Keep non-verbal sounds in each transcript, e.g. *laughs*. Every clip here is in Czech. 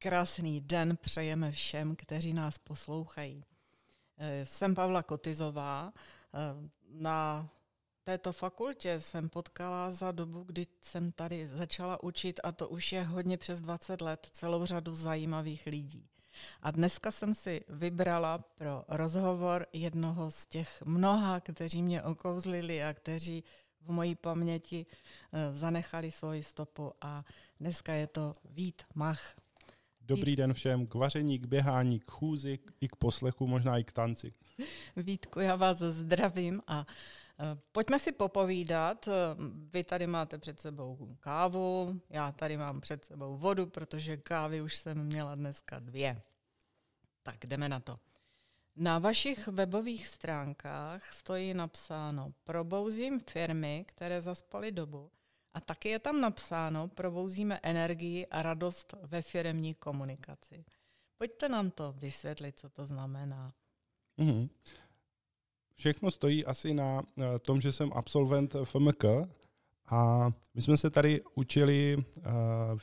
Krásný den přejeme všem, kteří nás poslouchají. Eh, jsem Pavla Kotizová. Eh, na této fakultě jsem potkala za dobu, kdy jsem tady začala učit, a to už je hodně přes 20 let, celou řadu zajímavých lidí. A dneska jsem si vybrala pro rozhovor jednoho z těch mnoha, kteří mě okouzlili a kteří v mojí paměti eh, zanechali svoji stopu a dneska je to Vít Mach. Dobrý den všem, k vaření, k běhání, k chůzi, i k poslechu, možná i k tanci. Vítku, já vás zdravím a eh, Pojďme si popovídat. Vy tady máte před sebou kávu, já tady mám před sebou vodu, protože kávy už jsem měla dneska dvě. Tak jdeme na to. Na vašich webových stránkách stojí napsáno Probouzím firmy, které zaspaly dobu a taky je tam napsáno Probouzíme energii a radost ve firmní komunikaci. Pojďte nám to vysvětlit, co to znamená. Mm-hmm. Všechno stojí asi na eh, tom, že jsem absolvent FMK a my jsme se tady učili uh,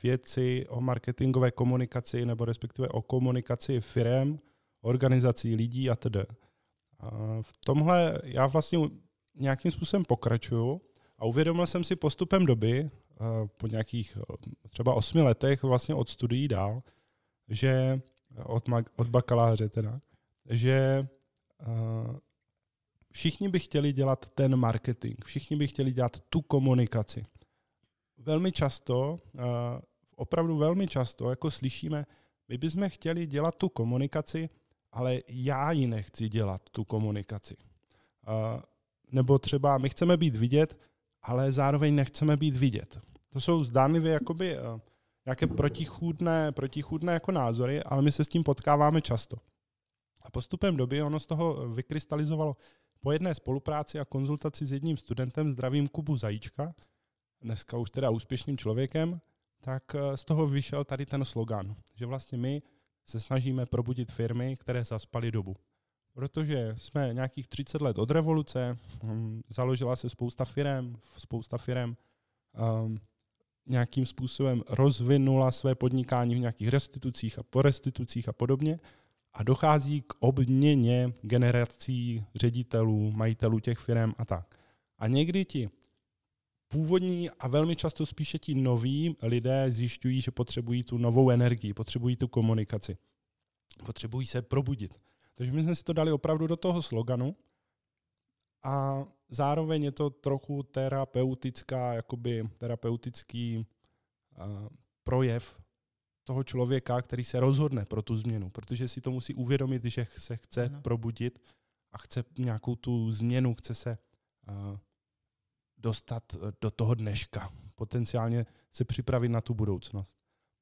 věci o marketingové komunikaci nebo respektive o komunikaci firm, organizací, lidí a tedy. V tomhle já vlastně nějakým způsobem pokračuju a uvědomil jsem si postupem doby, po nějakých třeba osmi letech vlastně od studií dál, že od, od bakaláře teda, že všichni by chtěli dělat ten marketing, všichni by chtěli dělat tu komunikaci. Velmi často, opravdu velmi často, jako slyšíme, my bychom chtěli dělat tu komunikaci, ale já ji nechci dělat, tu komunikaci. Nebo třeba my chceme být vidět, ale zároveň nechceme být vidět. To jsou zdánlivě jakoby nějaké protichůdné, protichůdné jako názory, ale my se s tím potkáváme často. A postupem doby ono z toho vykrystalizovalo po jedné spolupráci a konzultaci s jedním studentem, zdravím Kubu Zajíčka, dneska už teda úspěšným člověkem, tak z toho vyšel tady ten slogan, že vlastně my se snažíme probudit firmy, které zaspaly dobu. Protože jsme nějakých 30 let od revoluce, hm, založila se spousta firm, spousta firm um, nějakým způsobem rozvinula své podnikání v nějakých restitucích a po restitucích a podobně a dochází k obměně generací ředitelů, majitelů těch firm a tak. A někdy ti původní a velmi často spíše ti noví lidé zjišťují, že potřebují tu novou energii, potřebují tu komunikaci. Potřebují se probudit. Takže my jsme si to dali opravdu do toho sloganu a zároveň je to trochu terapeutická, jakoby terapeutický uh, projev toho člověka, který se rozhodne pro tu změnu, protože si to musí uvědomit, že se chce ano. probudit a chce nějakou tu změnu, chce se uh, dostat eh, do toho dneška, potenciálně se připravit na tu budoucnost.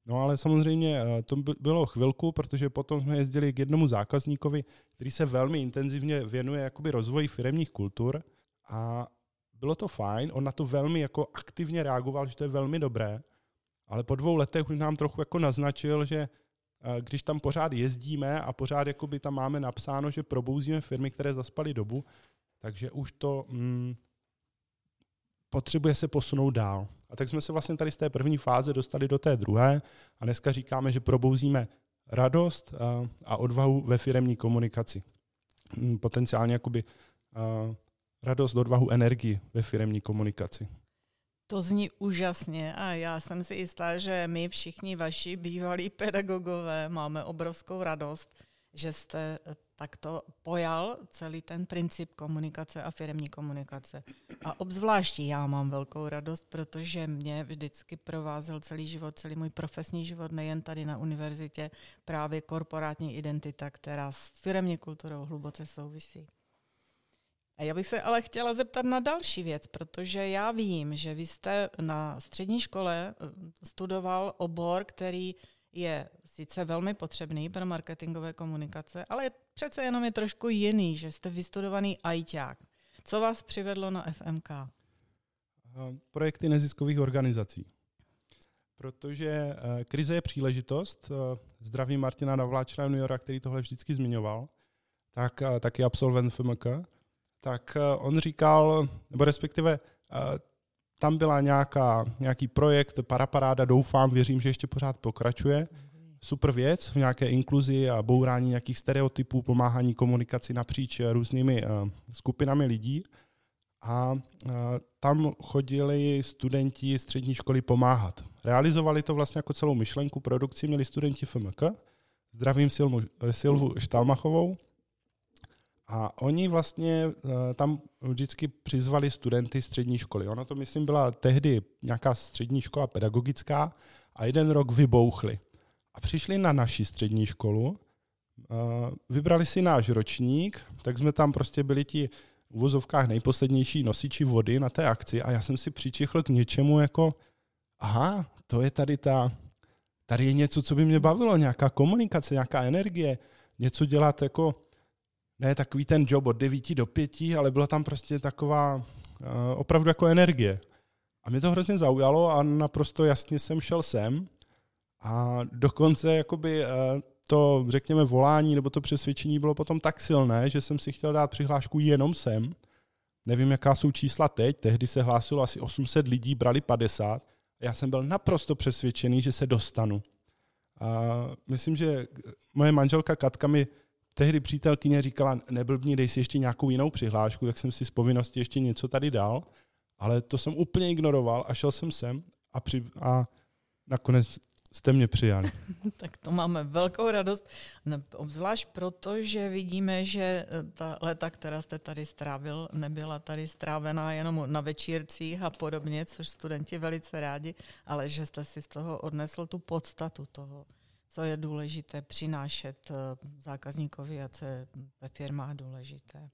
No ale samozřejmě eh, to bylo chvilku, protože potom jsme jezdili k jednomu zákazníkovi, který se velmi intenzivně věnuje jakoby rozvoji firemních kultur a bylo to fajn, on na to velmi jako aktivně reagoval, že to je velmi dobré, ale po dvou letech už nám trochu jako naznačil, že eh, když tam pořád jezdíme a pořád tam máme napsáno, že probouzíme firmy, které zaspaly dobu, takže už to mm, potřebuje se posunout dál. A tak jsme se vlastně tady z té první fáze dostali do té druhé a dneska říkáme, že probouzíme radost a, a odvahu ve firemní komunikaci. Mm, potenciálně jakoby a, radost, odvahu, energii ve firemní komunikaci. To zní úžasně a já jsem si jistá, že my všichni vaši bývalí pedagogové máme obrovskou radost, že jste takto pojal celý ten princip komunikace a firmní komunikace. A obzvláště já mám velkou radost, protože mě vždycky provázel celý život, celý můj profesní život, nejen tady na univerzitě, právě korporátní identita, která s firmní kulturou hluboce souvisí. A já bych se ale chtěla zeptat na další věc, protože já vím, že vy jste na střední škole eh, studoval obor, který je sice velmi potřebný pro marketingové komunikace, ale přece jenom je trošku jiný, že jste vystudovaný ajťák. Co vás přivedlo na FMK? Projekty neziskových organizací. Protože eh, krize je příležitost. Eh, zdravím Martina Navláčela juniora, který tohle vždycky zmiňoval, tak eh, taky absolvent FMK. Tak on říkal, nebo respektive tam byla nějaká, nějaký projekt, paraparáda, doufám, věřím, že ještě pořád pokračuje, super věc v nějaké inkluzi a bourání nějakých stereotypů, pomáhání komunikaci napříč různými uh, skupinami lidí. A uh, tam chodili studenti střední školy pomáhat. Realizovali to vlastně jako celou myšlenku produkci, měli studenti FMK, zdravím Silmu, Silvu Štalmachovou, a oni vlastně tam vždycky přizvali studenty střední školy. Ono to, myslím, byla tehdy nějaká střední škola pedagogická a jeden rok vybouchli. A přišli na naši střední školu, vybrali si náš ročník, tak jsme tam prostě byli ti v vozovkách nejposlednější nosiči vody na té akci a já jsem si přičichl k něčemu jako, aha, to je tady ta, tady je něco, co by mě bavilo, nějaká komunikace, nějaká energie, něco dělat jako, ne takový ten job od 9 do 5, ale byla tam prostě taková opravdu jako energie. A mě to hrozně zaujalo a naprosto jasně jsem šel sem a dokonce jakoby uh, to, řekněme, volání nebo to přesvědčení bylo potom tak silné, že jsem si chtěl dát přihlášku jenom sem. Nevím, jaká jsou čísla teď, tehdy se hlásilo asi 800 lidí, brali 50. Já jsem byl naprosto přesvědčený, že se dostanu. A myslím, že moje manželka Katka mi tehdy přítelkyně říkala, neblbni, dej si ještě nějakou jinou přihlášku, tak jsem si z povinnosti ještě něco tady dal, ale to jsem úplně ignoroval a šel jsem sem a, při, a nakonec jste mě přijali. *laughs* tak to máme velkou radost, obzvlášť proto, že vidíme, že eh, ta léta, která jste tady strávil, nebyla tady strávená jenom na večírcích a podobně, což studenti velice rádi, ale že jste si z toho odnesl tu podstatu toho, co je důležité přinášet eh, zákazníkovi a co je ve firmách důležité.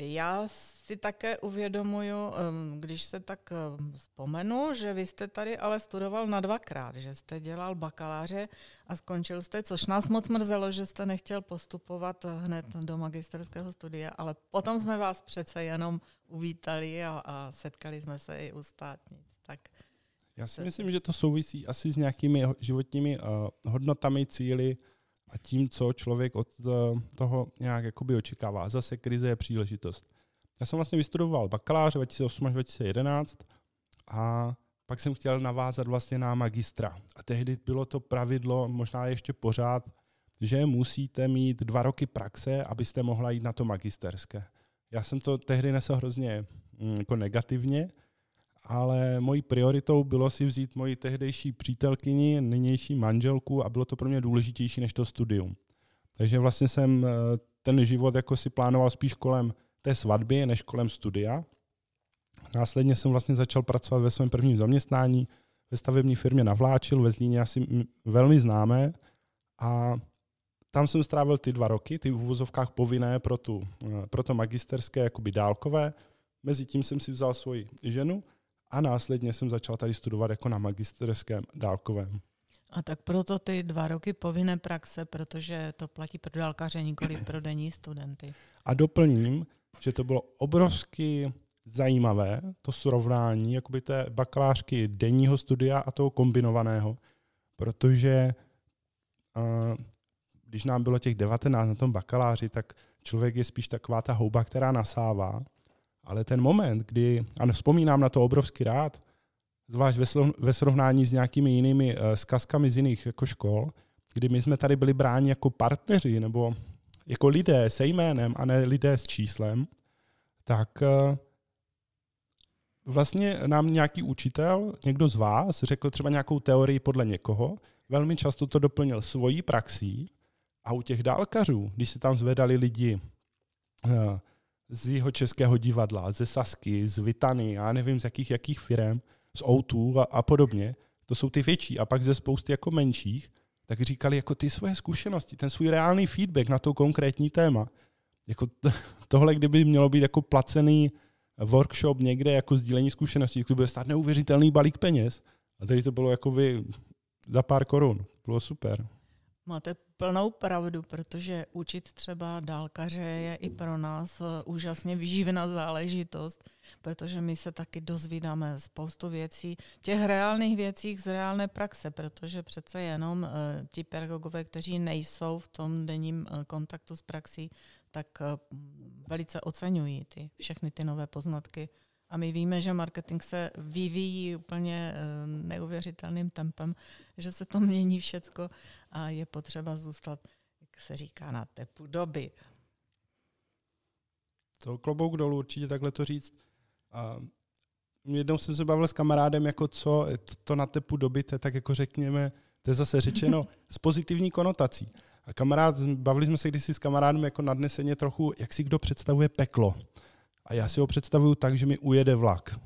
Já si také uvědomuju, když se tak vzpomenu, že vy jste tady ale studoval na dvakrát, že jste dělal bakaláře a skončil jste, což nás moc mrzelo, že jste nechtěl postupovat hned do magisterského studia, ale potom jsme vás přece jenom uvítali a, a setkali jsme se i u státnic. Tak Já si myslím, že to souvisí asi s nějakými životními uh, hodnotami, cíly, a tím, co člověk od eh, toho nějak jakoby očekává. Zase krize je příležitost. Já jsem vlastně vystudoval bakalář 2008 až 2011 a pak jsem chtěl navázat vlastně na magistra. A tehdy bylo to pravidlo, možná ještě pořád, že musíte mít dva roky praxe, abyste mohla jít na to magisterské. Já jsem to tehdy nesl hrozně mm, jako negativně, ale mojí prioritou bylo si vzít moji tehdejší přítelkyni, nynější manželku a bylo to pro mě důležitější než to studium. Takže vlastně jsem eh, ten život jako si plánoval spíš kolem té svatby, než kolem studia. Následně jsem vlastně začal pracovat ve svém prvním zaměstnání ve stavební firmě Navláčil, ve Zlíně asi velmi známé. A tam jsem strávil ty dva roky, ty v úvozovkách povinné pro, tu, eh, pro to magisterské jakoby dálkové. Mezitím jsem si vzal svoji ženu a následně jsem začal tady studovat jako na magisterském dálkovém. A tak proto ty dva roky povinné praxe, protože to platí pro dálkaře, nikoli pro denní studenty. A doplním, že to bylo obrovsky zajímavé, to srovnání jakoby té bakalářky denního studia a toho kombinovaného, protože uh, když nám bylo těch 19 na tom bakaláři, tak člověk je spíš taková ta houba, která nasává ale ten moment, kdy, a vzpomínám na to obrovský rád, zvlášť ve srovnání s nějakými jinými uh, zkazkami z jiných jako škol, kdy my jsme tady byli bráni jako partneři nebo jako lidé se jménem a ne lidé s číslem, tak uh, vlastně nám nějaký učitel, někdo z vás, řekl třeba nějakou teorii podle někoho, velmi často to doplnil svojí praxí a u těch dálkařů, když se tam zvedali lidi uh, z jeho českého divadla, ze Sasky, z Vitany, já nevím z jakých, jakých firm, z O2 a, a podobně, to jsou ty větší a pak ze spousty jako menších, tak říkali jako ty svoje zkušenosti, ten svůj reálný feedback na to konkrétní téma. Jako *laughs* tohle, kdyby mělo být jako placený workshop někde jako sdílení zkušeností, to bude stát neuvěřitelný balík peněz. A tady to bylo jako by za pár korun. Bylo super. Máte plnou pravdu, protože učit třeba dálkaře je i pro nás eh, úžasně výživná záležitost, protože my se taky dozvídáme spoustu věcí, těch reálných věcí z reálné praxe, protože přece jenom uh, ti pedagogové, kteří nejsou v tom denním uh, kontaktu s praxí, tak velice oceňují ty, všechny ty nové poznatky. A my víme, že marketing se vyvíjí úplně eh, neuvěřitelným tempem, že se to mění všecko a je potřeba zůstat, jak se říká, na tepu doby. To klobouk dolů, určitě takhle to říct. A jednou jsem se bavil s kamarádem, jako co to na tepu doby, to je tak jako řekněme, to je zase řečeno *laughs* s pozitivní konotací. A kamarád, bavili jsme se kdysi s kamarádem jako nadneseně trochu, jak si kdo představuje peklo. A já si ho představuju tak, že mi ujede vlak.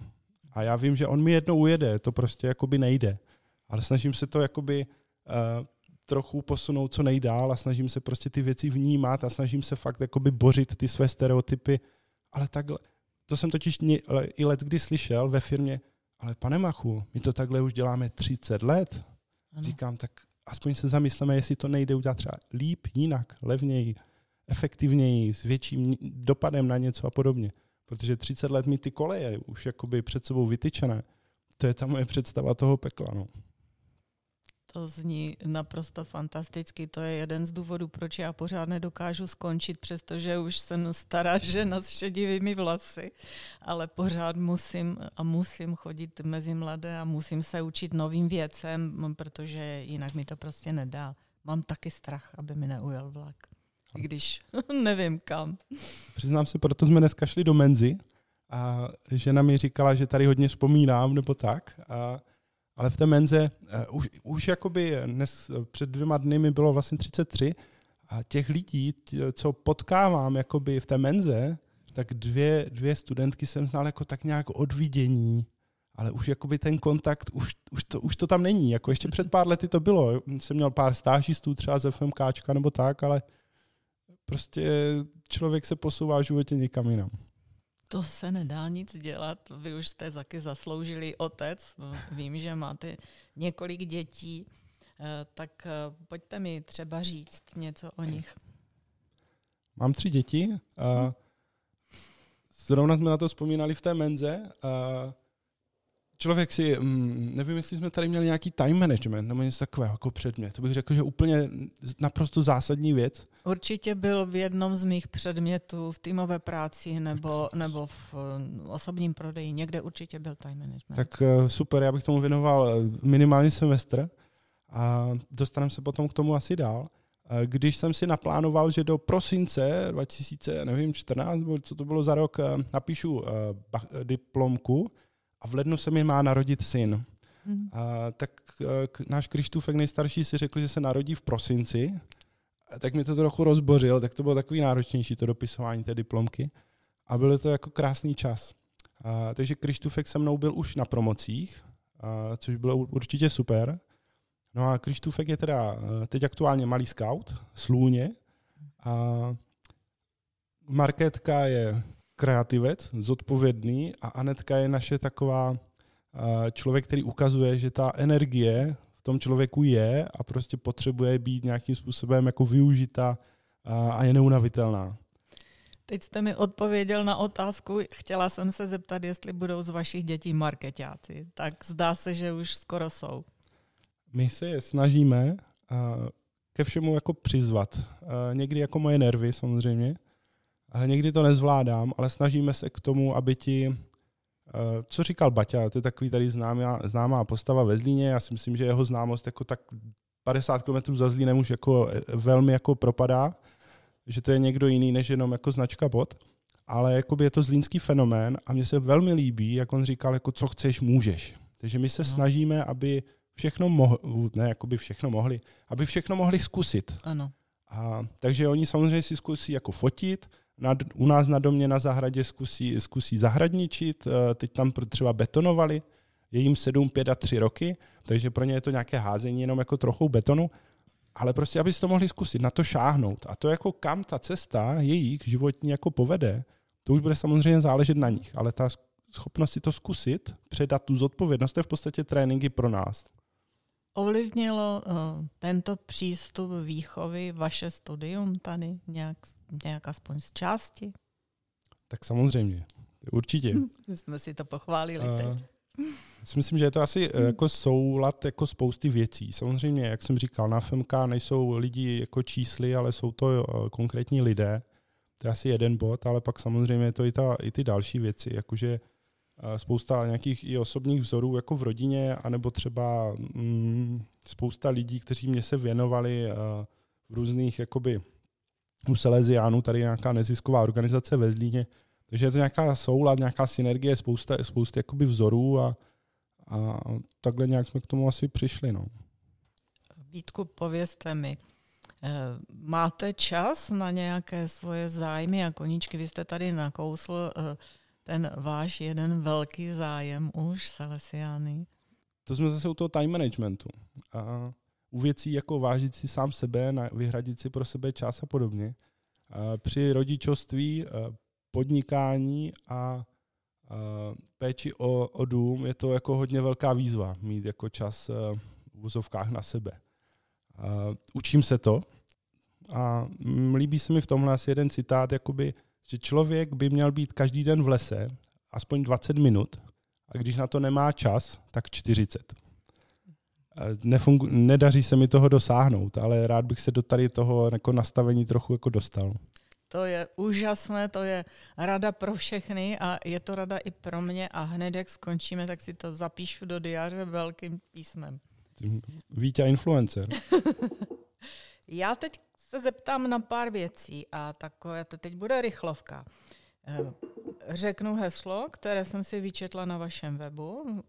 A já vím, že on mi jednou ujede, to prostě jakoby nejde. Ale snažím se to jakoby uh, trochu posunout co nejdál a snažím se prostě ty věci vnímat a snažím se fakt jakoby bořit ty své stereotypy. Ale takhle, to jsem totiž i let kdy slyšel ve firmě, ale pane Machu, my to takhle už děláme 30 let. Ano. Říkám, tak aspoň se zamysleme, jestli to nejde udělat třeba líp, jinak, levněji, efektivněji, s větším dopadem na něco a podobně. Protože 30 let mi ty koleje už jakoby před sebou vytyčené. To je ta moje představa toho pekla. No. To zní naprosto fantasticky. To je jeden z důvodů, proč já pořád nedokážu skončit, přestože už jsem stará žena s šedivými vlasy, ale pořád musím a musím chodit mezi mladé a musím se učit novým věcem, protože jinak mi to prostě nedá. Mám taky strach, aby mi neujel vlak. I když *laughs* nevím kam. Přiznám se, proto jsme dneska šli do Menzy a žena mi říkala, že tady hodně vzpomínám nebo tak. A ale v té menze uh, už, už jakoby dnes, před dvěma dny mi bylo vlastně 33 a těch lidí, tě, co potkávám jakoby v té menze, tak dvě, dvě studentky jsem znal jako tak nějak od vidění, ale už jakoby ten kontakt, už, už, to, už to tam není. Jako ještě před pár lety to bylo. Jsem měl pár stážistů třeba z FMKčka nebo tak, ale prostě člověk se posouvá v životě někam jinam. To se nedá nic dělat. Vy už jste taky zasloužili otec. Vím, že máte několik dětí. Eh, tak eh, pojďte mi třeba říct něco o nich. Mám tři děti. Zrovna jsme na to vzpomínali v té menze člověk si, mm, nevím, jestli jsme tady měli nějaký time management nebo něco takového jako předmět. To bych řekl, že úplně naprosto zásadní věc. Určitě byl v jednom z mých předmětů v týmové práci nebo, nebo v eh, osobním prodeji. Někde určitě byl time management. Tak eh, super, já bych tomu věnoval eh, minimální semestr a dostaneme se potom k tomu asi dál. Když jsem si naplánoval, že do prosince 2000, nevím, 14, nebo co to bylo za rok, napíšu diplomku, a v lednu se mi má narodit syn. Hmm. A, tak k, náš Krištůfek nejstarší si řekl, že se narodí v prosinci, a tak mi to trochu rozbořil, tak to bylo takový náročnější, to dopisování té diplomky. A bylo to jako krásný čas. A, takže Krištůfek se mnou byl už na promocích, a, což bylo určitě super. No a Krištůfek je teda teď aktuálně malý scout, slůně. A Marketka je kreativec, zodpovědný a Anetka je naše taková člověk, který ukazuje, že ta energie v tom člověku je a prostě potřebuje být nějakým způsobem jako využita a je neunavitelná. Teď jste mi odpověděl na otázku. Chtěla jsem se zeptat, jestli budou z vašich dětí marketáci. Tak zdá se, že už skoro jsou. My se je snažíme ke všemu jako přizvat. Někdy jako moje nervy samozřejmě, někdy to nezvládám, ale snažíme se k tomu, aby ti, eh, co říkal Baťa, to je takový tady známá, známá postava ve Zlíně, já si myslím, že jeho známost jako tak 50 km za Zlínem už jako eh, velmi jako propadá, že to je někdo jiný než jenom jako značka bot, ale jakoby je to zlínský fenomén a mně se velmi líbí, jak on říkal, jako co chceš, můžeš. Takže my se no. snažíme, aby všechno mohli, ne, jakoby všechno mohli, aby všechno mohli zkusit. Ano. A, takže oni samozřejmě si zkusí jako fotit, nad, u nás na domě na zahradě zkusí, zkusí zahradničit, eh, teď tam třeba betonovali, je jim 7, 5 a 3 roky, takže pro ně je to nějaké házení jenom jako trochu betonu, ale prostě, aby to mohli zkusit, na to šáhnout. A to jako kam ta cesta jejich životní jako povede, to už bude samozřejmě záležet na nich, ale ta schopnost si to zkusit, předat tu zodpovědnost, to je v podstatě tréninky pro nás. Ovlivnilo uh, tento přístup výchovy vaše studium tady nějak, nějak aspoň z části? Tak samozřejmě, určitě. My jsme si to pochválili uh, teď. Já myslím, že je to asi uh, jako soulad jako spousty věcí. Samozřejmě, jak jsem říkal, na FMK nejsou lidi jako čísly, ale jsou to uh, konkrétní lidé. To je asi jeden bod, ale pak samozřejmě je to i, ta, i ty další věci, jakože spousta nějakých i osobních vzorů jako v rodině, anebo třeba mm, spousta lidí, kteří mě se věnovali v různých jakoby u Salesiánů, tady nějaká nezisková organizace ve Zlíně, takže je to nějaká soulad, nějaká synergie, spousta, spousta jakoby vzorů a, a takhle nějak jsme k tomu asi přišli. No. Vítku, povězte mi, eh, máte čas na nějaké svoje zájmy a koníčky? Vy jste tady nakousl eh, ten váš jeden velký zájem už, Salesiány. To jsme zase u toho time managementu. A u věcí jako vážit si sám sebe, vyhradit si pro sebe čas a podobně. Při rodičovství, podnikání a péči o, o dům je to jako hodně velká výzva mít jako čas v vozovkách na sebe. Učím se to a líbí se mi v tomhle asi jeden citát, jakoby, že člověk by měl být každý den v lese aspoň 20 minut a když na to nemá čas, tak 40. Nefungu, nedaří se mi toho dosáhnout, ale rád bych se do tady toho jako nastavení trochu jako dostal. To je úžasné, to je rada pro všechny a je to rada i pro mě a hned jak skončíme, tak si to zapíšu do diáře velkým písmem. Vítě influencer. *laughs* Já teď se zeptám na pár věcí a takové to teď bude rychlovka. Eh, řeknu heslo, které jsem si vyčetla na vašem webu.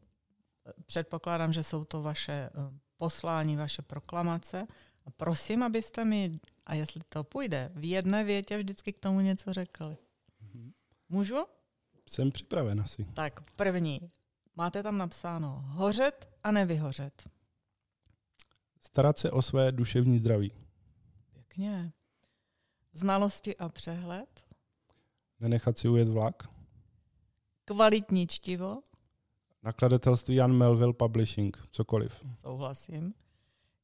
Předpokládám, že jsou to vaše eh, poslání, vaše proklamace. A prosím, abyste mi, a jestli to půjde, v jedné větě vždycky k tomu něco řekli. Můžu? Jsem připraven asi. Tak první. Máte tam napsáno hořet a nevyhořet. Starat se o své duševní zdraví. Pěkně. Znalosti a přehled. Nenechat si ujet vlak. Kvalitní čtivo. Nakladatelství Jan Melville Publishing, cokoliv. Souhlasím.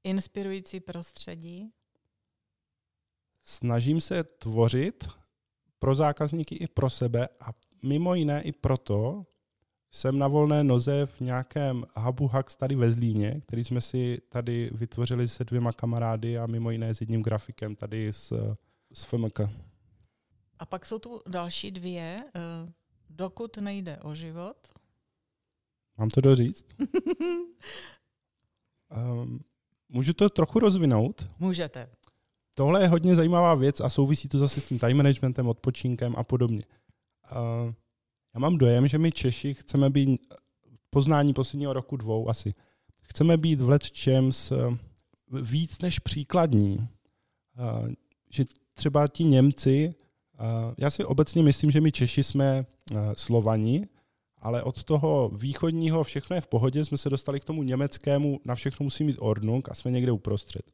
Inspirující prostředí. Snažím se tvořit pro zákazníky i pro sebe a mimo jiné i proto jsem na volné noze v nějakém hubu Hacks tady ve Zlíně, který jsme si tady vytvořili se dvěma kamarády a mimo jiné s jedním grafikem tady z, z FMK. A pak jsou tu další dvě. Eh, dokud nejde o život. Mám to doříct? um, *laughs* můžu to trochu rozvinout? Můžete. Tohle je hodně zajímavá věc a souvisí to zase s tím time managementem, odpočinkem a podobně. Uh, já mám dojem, že my Češi chceme být poznání posledního roku dvou asi. Chceme být v let s víc než příkladní. Uh, že třeba ti Němci, uh, já si obecně myslím, že my Češi jsme Slovani, ale od toho východního všechno je v pohodě, jsme se dostali k tomu německému, na všechno musí mít ordnung a jsme někde uprostřed.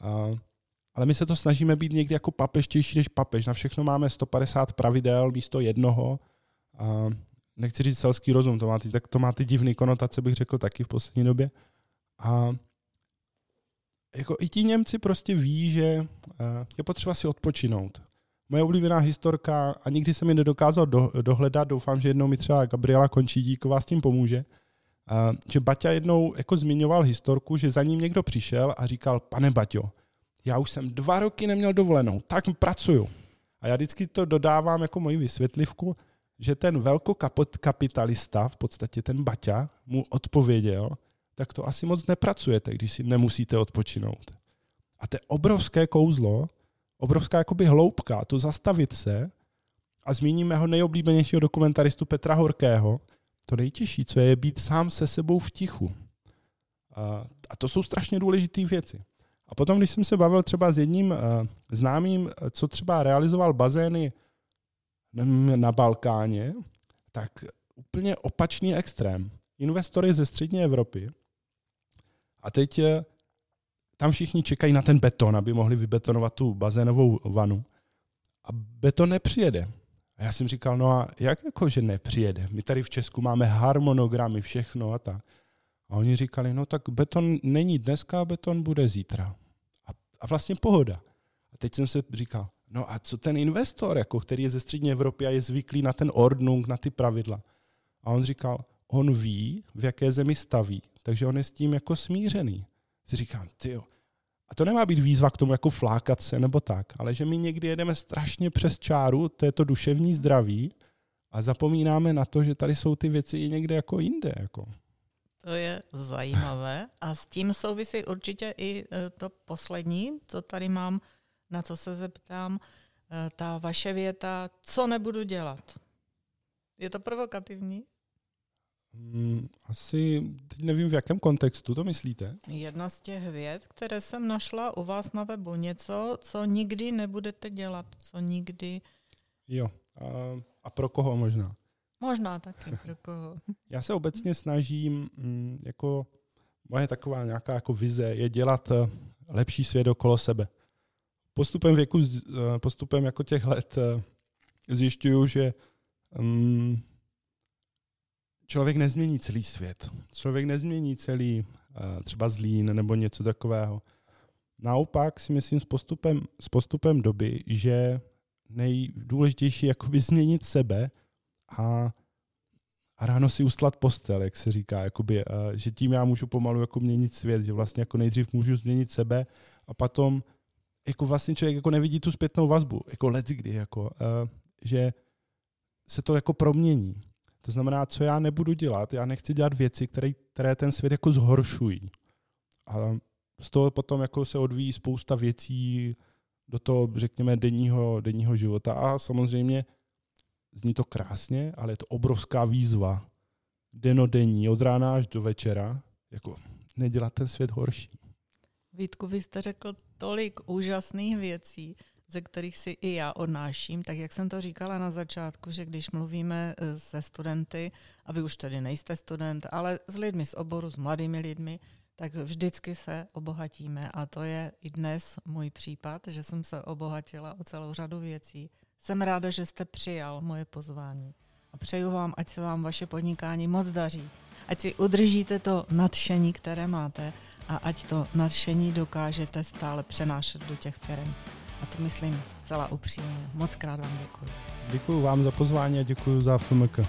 A, ale my se to snažíme být někdy jako papeštější než papež. Na všechno máme 150 pravidel místo jednoho. A nechci říct selský rozum, to má ty, tak to má ty divné konotace, bych řekl taky v poslední době. A jako i ti Němci prostě ví, že je potřeba si odpočinout. Moje oblíbená historka, a nikdy jsem mi nedokázal do, dohledat, doufám, že jednou mi třeba Gabriela Končídíková s tím pomůže, a, že Baťa jednou jako zmiňoval historku, že za ním někdo přišel a říkal, pane Baťo, já už jsem dva roky neměl dovolenou, tak pracuju. A já vždycky to dodávám jako moji vysvětlivku, že ten velkokapitalista, v podstatě ten Baťa, mu odpověděl, tak to asi moc nepracujete, když si nemusíte odpočinout. A to je obrovské kouzlo, obrovská jakoby hloubka, to zastavit se a zmíním mého nejoblíbenějšího dokumentaristu Petra Horkého, to nejtěžší, co je být sám se sebou v tichu. A, a to jsou strašně důležité věci. A potom, když jsem se bavil třeba s jedním uh, známým, co třeba realizoval bazény na Balkáně, tak úplně opačný extrém. Investory ze střední Evropy. A teď tam všichni čekají na ten beton, aby mohli vybetonovat tu bazénovou vanu. A beton nepřijede. A já jsem říkal, no a jak jako, že nepřijede? My tady v Česku máme harmonogramy, všechno a tak. A oni říkali, no tak beton není dneska, beton bude zítra. A, a vlastně pohoda. A teď jsem se říkal, no a co ten investor, jako, který je ze střední Evropy a je zvyklý na ten ordnung, na ty pravidla. A on říkal, on ví, v jaké zemi staví, takže on je s tím jako smířený. Si říkám, ty a to nemá být výzva k tomu jako flákat se nebo tak, ale že my někdy jedeme strašně přes čáru, to je to duševní zdraví A zapomínáme na to, že tady jsou ty věci i někde jako jinde. Jako. To je zajímavé a s tím souvisí určitě i e, to poslední, co tady mám, na co se zeptám, e, ta vaše věta, co nebudu dělat. Je to provokativní? Hmm, asi teď nevím, v jakém kontextu to myslíte. Jedna z těch věd, které jsem našla u vás na webu, něco, co nikdy nebudete dělat, co nikdy... Jo, a, a pro koho možná? Možná taky pro koho. *laughs* Já se obecně snažím, mm, jako moje taková nějaká jako vize je dělat eh, lepší svět okolo sebe. Postupem věku, eh, postupem jako těch let eh, zjišťuju, že um, člověk nezmění celý svět. Člověk nezmění celý uh, třeba zlín nebo něco takového. Naopak si myslím s postupem, s postupem doby, že nejdůležitější je změnit sebe a, a ráno si ustlat postel, jak se říká, jakoby, uh, že tím já můžu pomalu jako měnit svět, že vlastně jako nejdřív můžu změnit sebe a potom jako vlastně člověk jako nevidí tu zpětnou vazbu, jako let kdy, jako, uh, že se to jako promění. To znamená, co já nebudu dělat, já nechci dělat věci, které, které ten svět jako zhoršují. A z toho potom jako se odvíjí spousta věcí do toho, řekněme, denního, denního života. A samozřejmě zní to krásně, ale je to obrovská výzva. Denodenní, od rána až do večera, jako nedělat ten svět horší. Vítku, vy jste řekl tolik úžasných věcí ze kterých si i já odnáším, tak jak jsem to říkala na začátku, že když mluvíme eh, se studenty, a vy už tedy nejste student, ale s lidmi z oboru, s mladými lidmi, tak vždycky se obohatíme a to je i dnes můj případ, že jsem se obohatila o celou řadu věcí. Jsem ráda, že jste přijal moje pozvání a přeju vám, ať se vám vaše podnikání moc daří, ať si udržíte to nadšení, které máte a ať to nadšení dokážete stále přenášet do těch firm. A to myslím zcela upřímně. Moc krát vám děkuji. Děkuji vám za pozvání a děkuji za FMK.